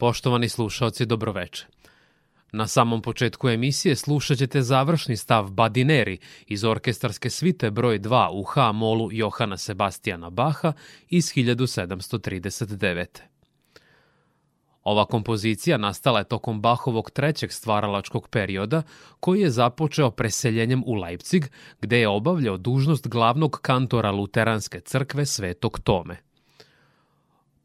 Poštovani slušaoci, dobroveče. Na samom početku emisije slušat ćete završni stav Badineri iz orkestarske svite broj 2 u H-molu Johana Sebastijana Baha iz 1739. Ova kompozicija nastala je tokom Bahovog trećeg stvaralačkog perioda, koji je započeo preseljenjem u Leipzig, gde je obavljao dužnost glavnog kantora Luteranske crkve Svetog Tome.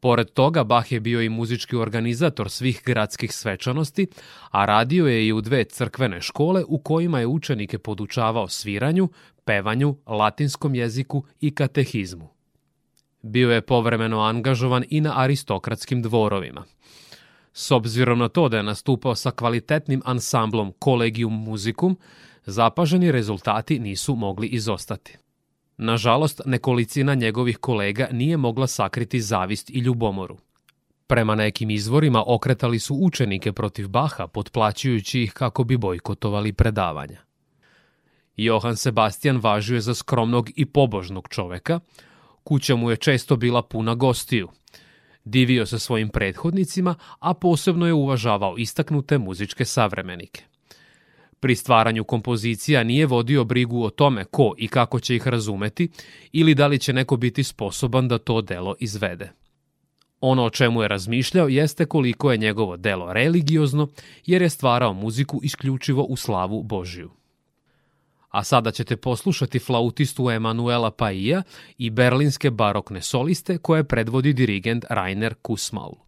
Pored toga, Bach je bio i muzički organizator svih gradskih svečanosti, a radio je i u dve crkvene škole u kojima je učenike podučavao sviranju, pevanju, latinskom jeziku i katehizmu. Bio je povremeno angažovan i na aristokratskim dvorovima. S obzirom na to da je nastupao sa kvalitetnim ansamblom Collegium Musicum, zapaženi rezultati nisu mogli izostati. Nažalost, nekolicina njegovih kolega nije mogla sakriti zavist i ljubomoru. Prema nekim izvorima okretali su učenike protiv Baha, potplaćujući ih kako bi bojkotovali predavanja. Johan Sebastian važio je za skromnog i pobožnog čoveka, kuća mu je često bila puna gostiju. Divio se svojim prethodnicima, a posebno je uvažavao istaknute muzičke savremenike – pri stvaranju kompozicija nije vodio brigu o tome ko i kako će ih razumeti ili da li će neko biti sposoban da to delo izvede. Ono o čemu je razmišljao jeste koliko je njegovo delo religiozno, jer je stvarao muziku isključivo u slavu Božiju. A sada ćete poslušati flautistu Emanuela Paija i berlinske barokne soliste koje predvodi dirigent Rainer Kusmaul.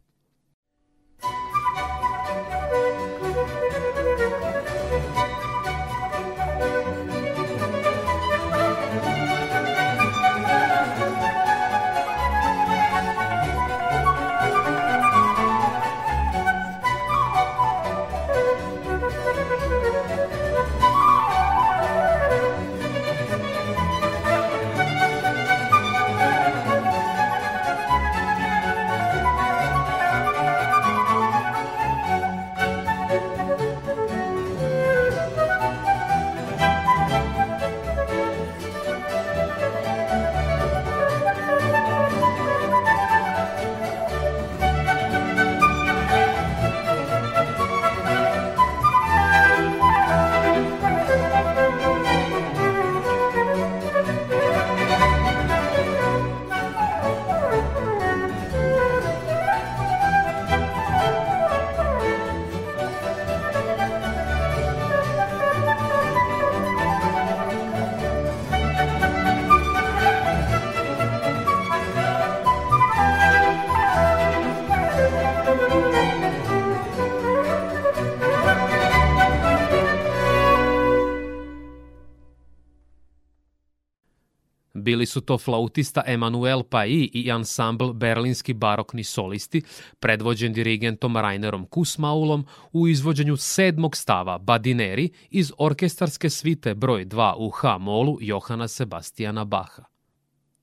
Bili su to flautista Emanuel Paji i ansambl Berlinski barokni solisti, predvođen dirigentom Rainerom Kusmaulom u izvođenju sedmog stava Badineri iz orkestarske svite broj 2 u H-molu Johana Sebastijana Baha.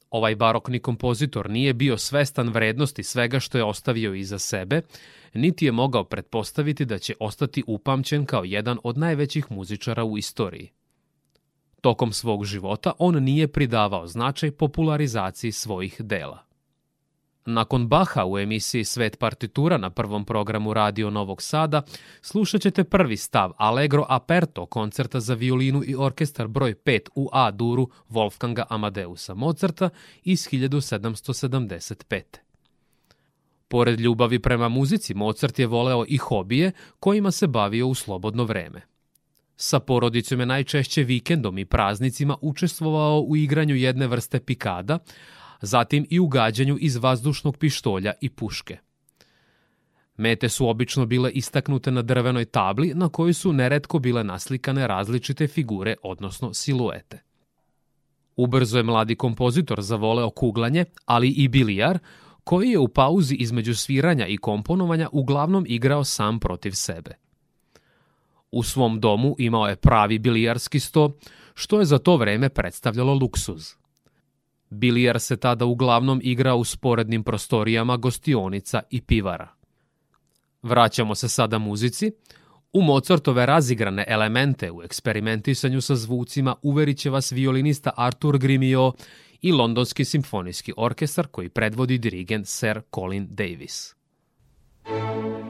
Ovaj barokni kompozitor nije bio svestan vrednosti svega što je ostavio iza sebe, niti je mogao pretpostaviti da će ostati upamćen kao jedan od najvećih muzičara u istoriji. Tokom svog života on nije pridavao značaj popularizaciji svojih dela. Nakon Baha u emisiji Svet partitura na prvom programu Radio Novog Sada slušat ćete prvi stav Allegro Aperto koncerta za violinu i orkestar broj 5 u A-duru Wolfganga Amadeusa Mozarta iz 1775. Pored ljubavi prema muzici, Mozart je voleo i hobije kojima se bavio u slobodno vreme – Sa porodicom je najčešće vikendom i praznicima učestvovao u igranju jedne vrste pikada, zatim i u gađanju iz vazdušnog pištolja i puške. Mete su obično bile istaknute na drvenoj tabli na kojoj su neretko bile naslikane različite figure, odnosno siluete. Ubrzo je mladi kompozitor zavoleo kuglanje, ali i bilijar, koji je u pauzi između sviranja i komponovanja uglavnom igrao sam protiv sebe. U svom domu imao je pravi bilijarski sto, što je za to vreme predstavljalo luksuz. Bilijar se tada uglavnom igra u sporednim prostorijama gostionica i pivara. Vraćamo se sada muzici. U Mozartove razigrane elemente u eksperimentisanju sa zvucima uverit će vas violinista Artur Grimio i Londonski simfonijski orkestar koji predvodi dirigent Sir Colin Davis. Thank you.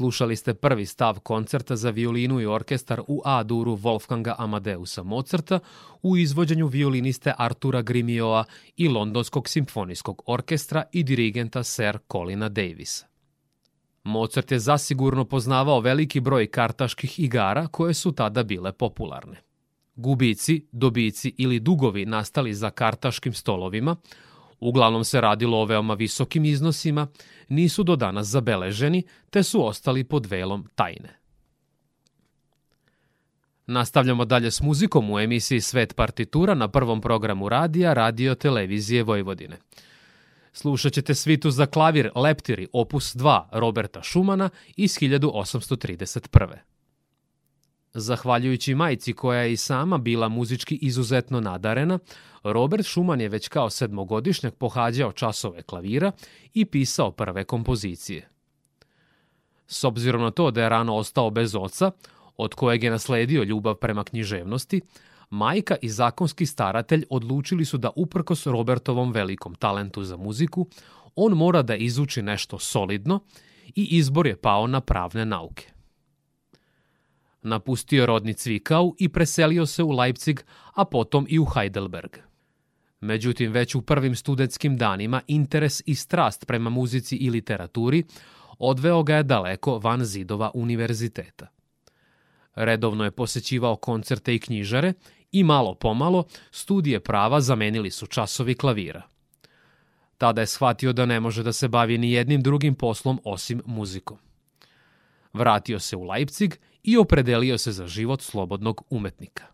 Slušali ste prvi stav koncerta za violinu i orkestar u A-duru Wolfganga Amadeusa Mozarta u izvođenju violiniste Artura Grimioa i Londonskog simfonijskog orkestra i dirigenta Sir Colina Davisa. Mozart je zasigurno poznavao veliki broj kartaških igara koje su tada bile popularne. Gubici, dobici ili dugovi nastali za kartaškim stolovima – uglavnom se radilo o veoma visokim iznosima, nisu do danas zabeleženi, te su ostali pod velom tajne. Nastavljamo dalje s muzikom u emisiji Svet partitura na prvom programu radija Radio Televizije Vojvodine. Slušat ćete svitu za klavir Leptiri opus 2 Roberta Šumana iz 1831. Zahvaljujući majici koja je i sama bila muzički izuzetno nadarena, Robert Schumann je već kao sedmogodišnjak pohađao časove klavira i pisao prve kompozicije. S obzirom na to da je rano ostao bez oca, od kojeg je nasledio ljubav prema književnosti, majka i zakonski staratelj odlučili su da uprkos Robertovom velikom talentu za muziku, on mora da izuči nešto solidno i izbor je pao na pravne nauke. Napustio rodni Cvikau i preselio se u Leipzig, a potom i u Heidelberg. Međutim, već u prvim studentskim danima interes i strast prema muzici i literaturi odveo ga je daleko van zidova univerziteta. Redovno je posećivao koncerte i knjižare i malo pomalo studije prava zamenili su časovi klavira. Tada je shvatio da ne može da se bavi ni jednim drugim poslom osim muzikom. Vratio se u Leipzig i opredelio se za život slobodnog umetnika.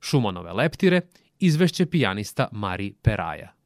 Šumonove leptire, izvešće pijanista Mari Peraja –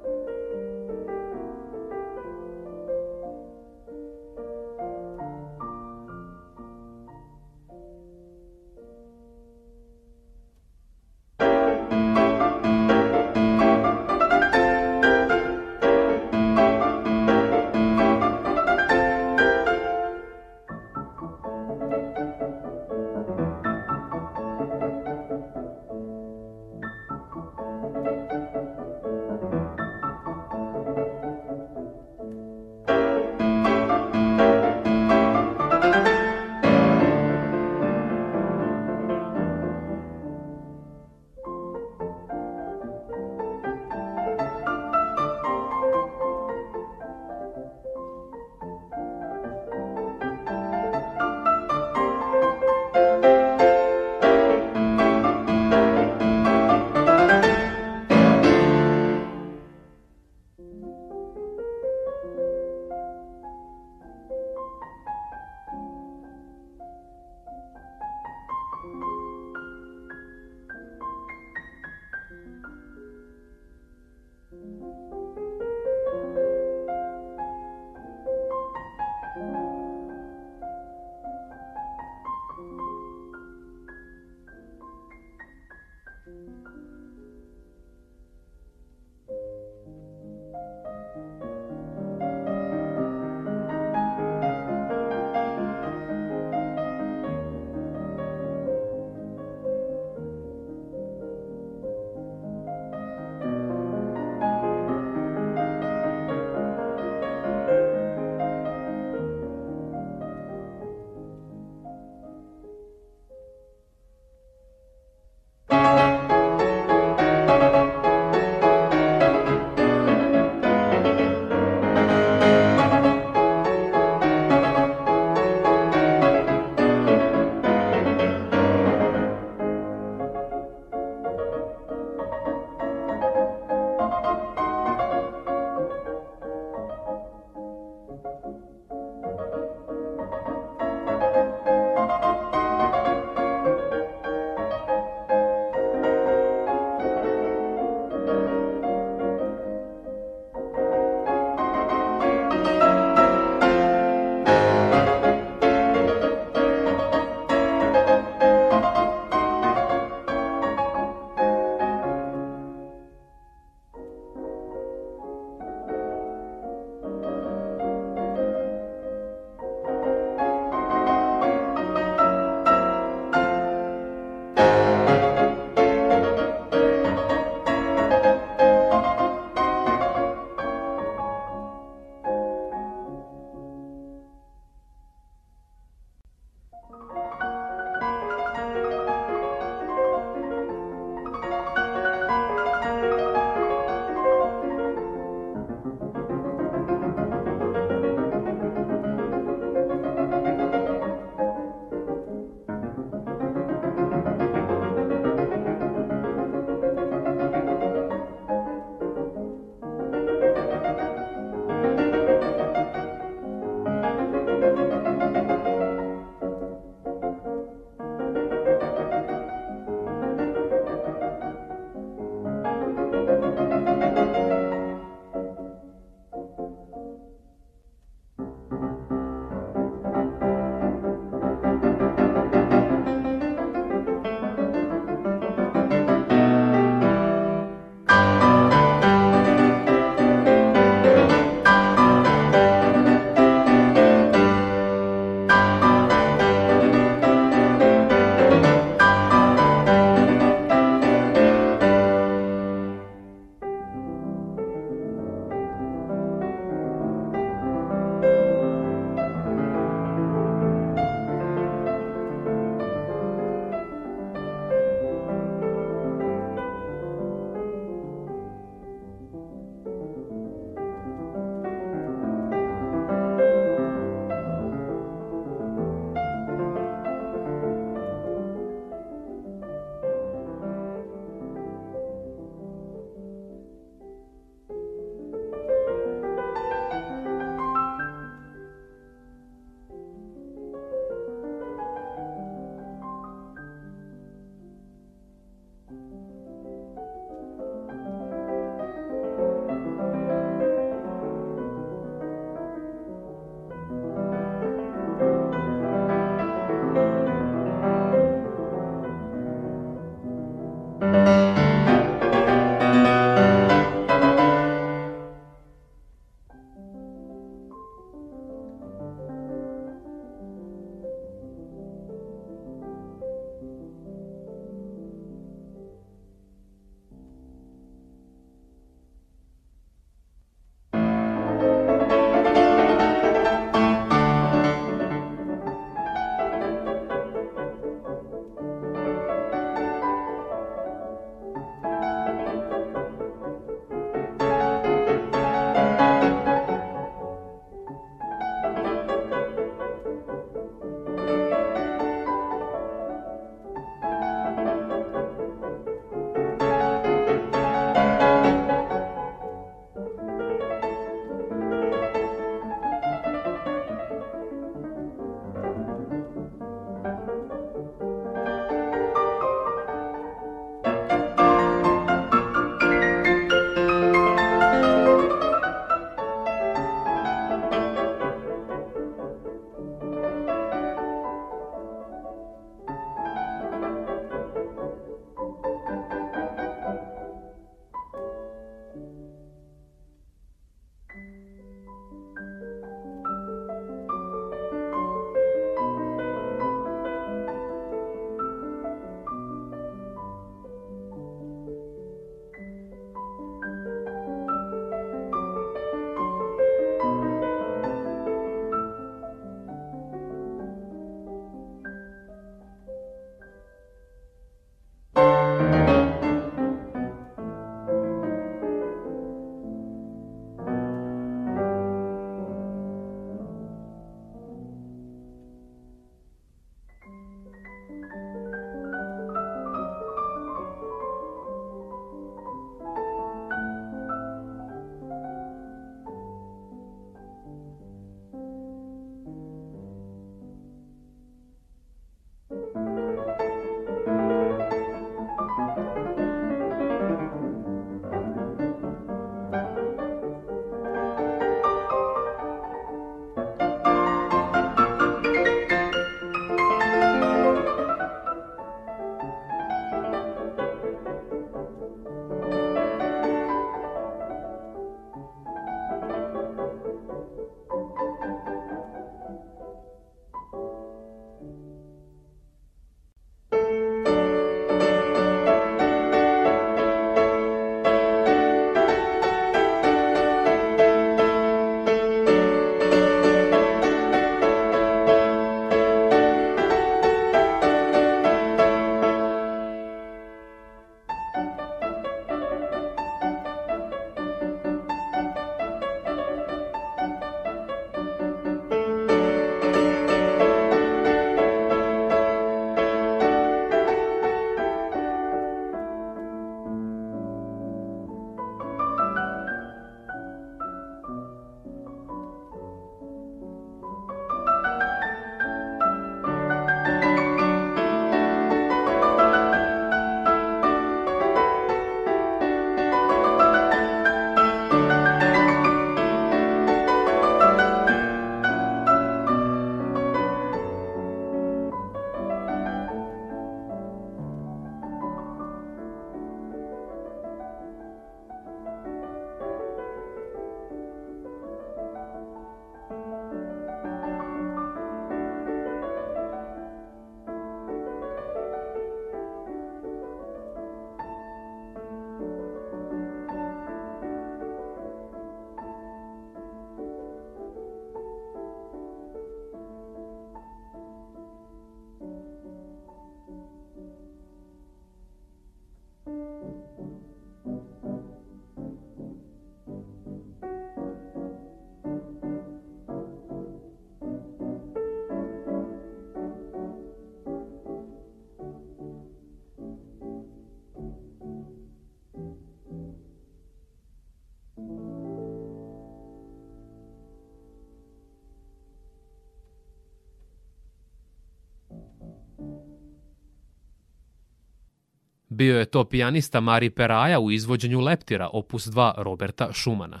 Bio je to pijanista Mari Peraja u izvođenju Leptira, opus 2 Roberta Šumana.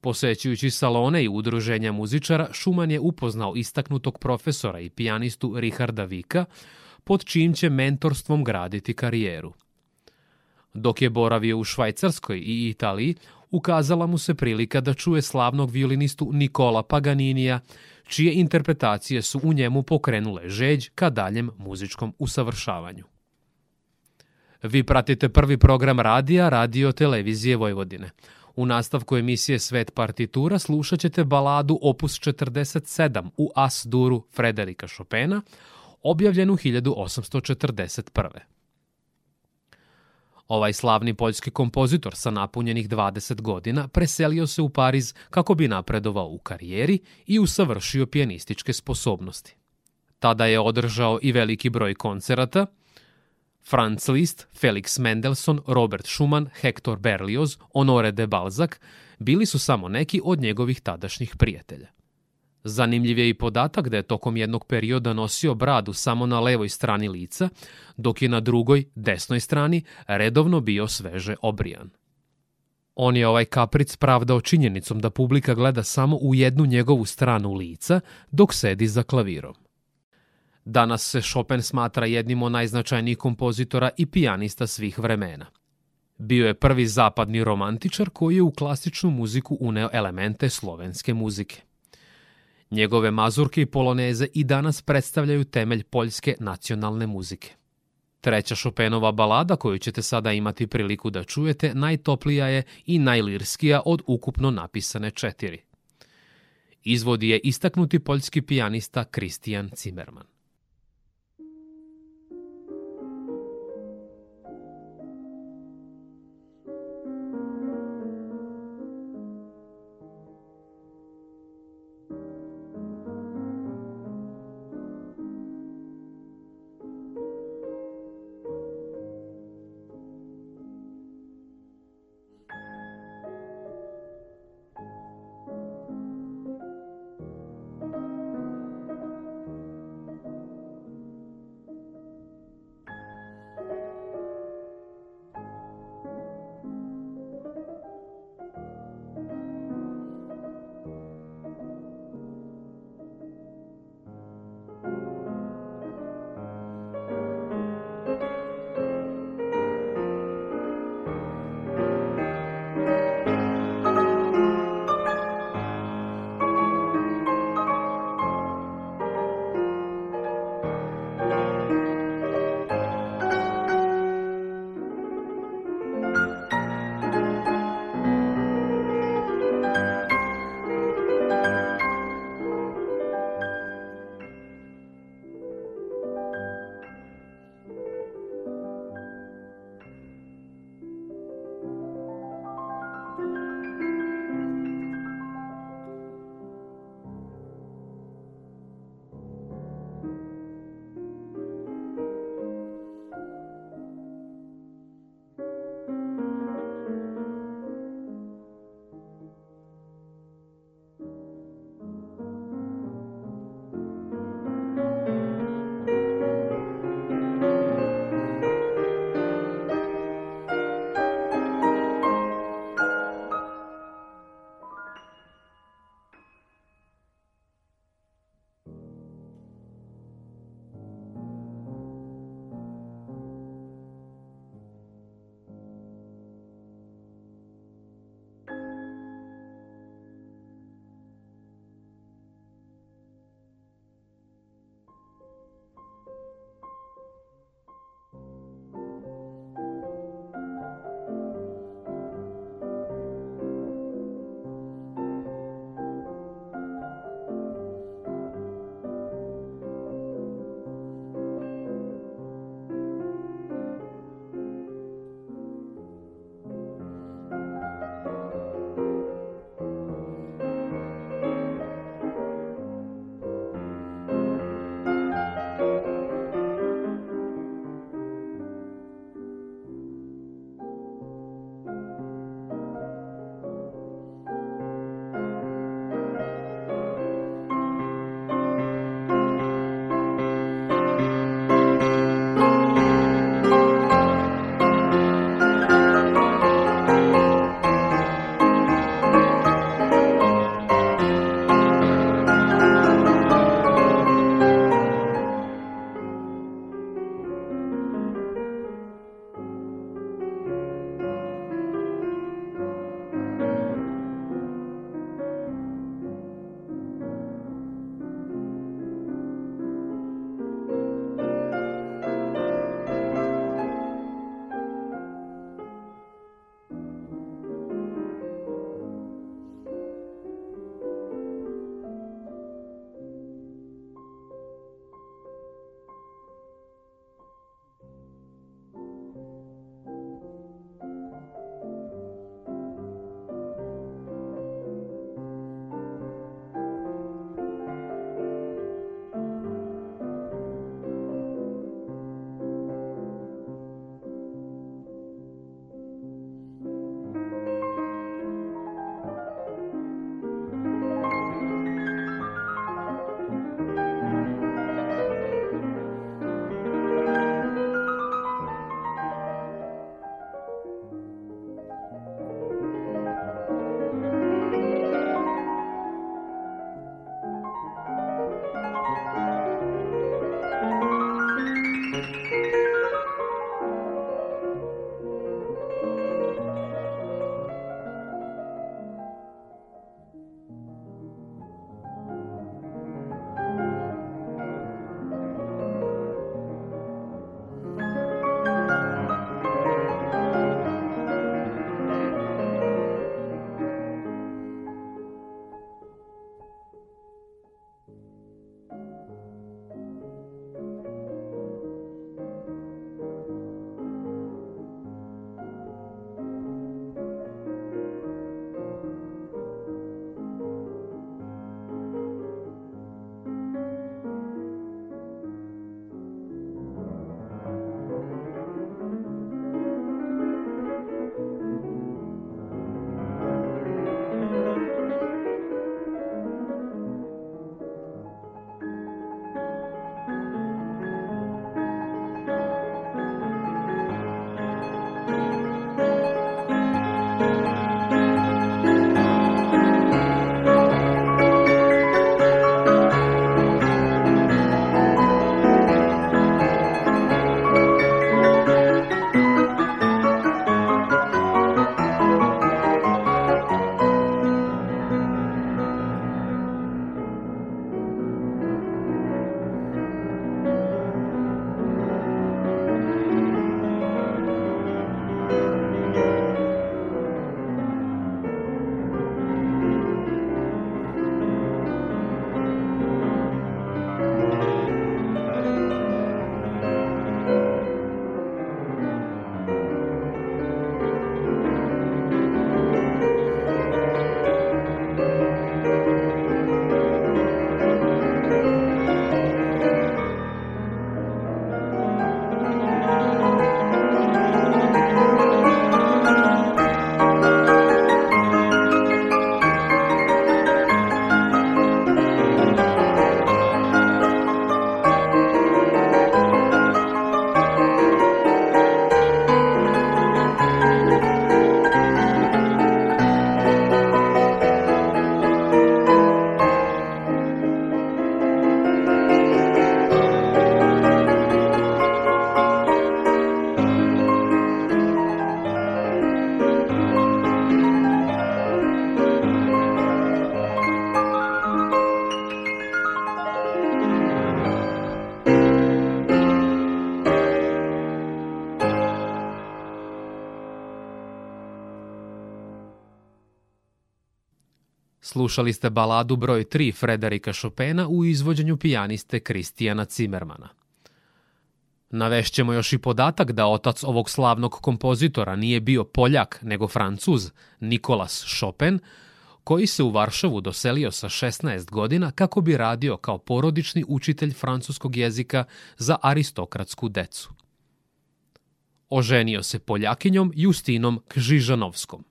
Posećujući salone i udruženja muzičara, Šuman je upoznao istaknutog profesora i pijanistu Richarda Vika, pod čijim će mentorstvom graditi karijeru. Dok je boravio u Švajcarskoj i Italiji, ukazala mu se prilika da čuje slavnog violinistu Nikola Paganinija, čije interpretacije su u njemu pokrenule žeđ ka daljem muzičkom usavršavanju. Vi pratite prvi program radija, radio televizije Vojvodine. U nastavku emisije Svet partitura slušat ćete baladu opus 47 u As-duru Frederika Chopina, objavljenu 1841. Ovaj slavni poljski kompozitor sa napunjenih 20 godina preselio se u Pariz kako bi napredovao u karijeri i usavršio pijanističke sposobnosti. Tada je održao i veliki broj koncerata – Franz Liszt, Felix Mendelssohn, Robert Schumann, Hector Berlioz, Honore de Balzac bili su samo neki od njegovih tadašnjih prijatelja. Zanimljiv je i podatak da je tokom jednog perioda nosio bradu samo na levoj strani lica, dok je na drugoj, desnoj strani, redovno bio sveže obrijan. On je ovaj kapric pravdao činjenicom da publika gleda samo u jednu njegovu stranu lica dok sedi za klavirom. Danas se Chopin smatra jednim od najznačajnijih kompozitora i pijanista svih vremena. Bio je prvi zapadni romantičar koji je u klasičnu muziku uneo elemente slovenske muzike. Njegove mazurke i poloneze i danas predstavljaju temelj poljske nacionalne muzike. Treća Chopinova balada koju ćete sada imati priliku da čujete najtoplija je i najlirskija od ukupno napisane četiri. Izvodi je istaknuti poljski pijanista Kristijan Cimerman. Slušali ste baladu broj 3 Frederika Chopina u izvođenju pijaniste Kristijana Cimermana. Navešćemo još i podatak da otac ovog slavnog kompozitora nije bio Poljak, nego Francuz, Nikolas Chopin, koji se u Varšavu doselio sa 16 godina kako bi radio kao porodični učitelj francuskog jezika za aristokratsku decu. Oženio se Poljakinjom Justinom Kžižanovskom.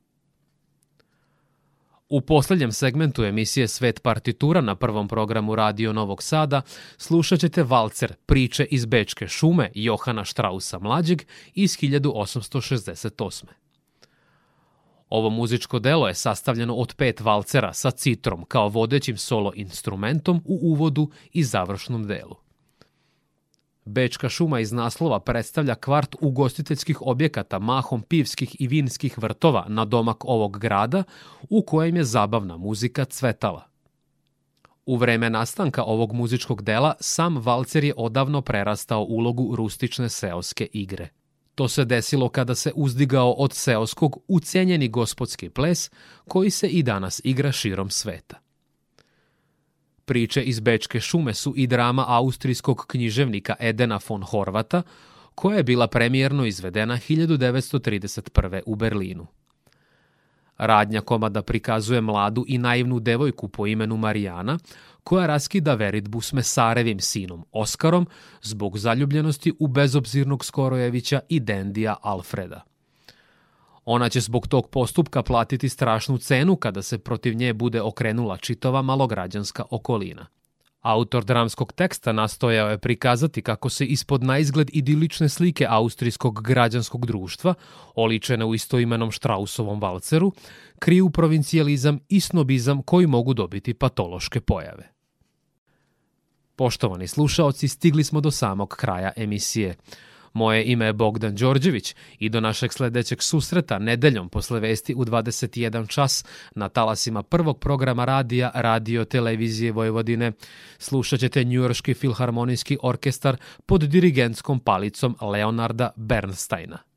U poslednjem segmentu emisije Svet partitura na prvom programu Radio Novog Sada slušat ćete valcer Priče iz Bečke šume Johana Strausa mlađeg iz 1868. Ovo muzičko delo je sastavljeno od pet valcera sa citrom kao vodećim solo instrumentom u uvodu i završnom delu. Bečka šuma iz naslova predstavlja kvart ugostiteljskih objekata, mahom pivskih i vinskih vrtova na domak ovog grada, u kojem je zabavna muzika cvetala. U vreme nastanka ovog muzičkog dela sam valcer je odavno prerastao ulogu rustične seoske igre. To se desilo kada se uzdigao od seoskog ucenjeni gospodski ples koji se i danas igra širom sveta. Priče iz Bečke šume su i drama austrijskog književnika Edena von Horvata, koja je bila premijerno izvedena 1931. u Berlinu. Radnja komada prikazuje mladu i naivnu devojku po imenu Marijana, koja raskida veritbu s Mesarevim sinom Oskarom zbog zaljubljenosti u bezobzirnog Skorojevića i Dendija Alfreda. Ona će zbog tog postupka platiti strašnu cenu kada se protiv nje bude okrenula čitava malograđanska okolina. Autor dramskog teksta nastojao je prikazati kako se ispod naizgled idilične slike austrijskog građanskog društva, oličene u istoimenom Štrausovom valceru, kriju provincijalizam i snobizam koji mogu dobiti patološke pojave. Poštovani slušaoci, stigli smo do samog kraja emisije. Moje ime je Bogdan Đorđević i do našeg sledećeg susreta nedeljom posle vesti u 21 čas na talasima prvog programa radija Radio Televizije Vojvodine. Slušat ćete Njujorski filharmonijski orkestar pod dirigentskom palicom Leonarda Bernsteina.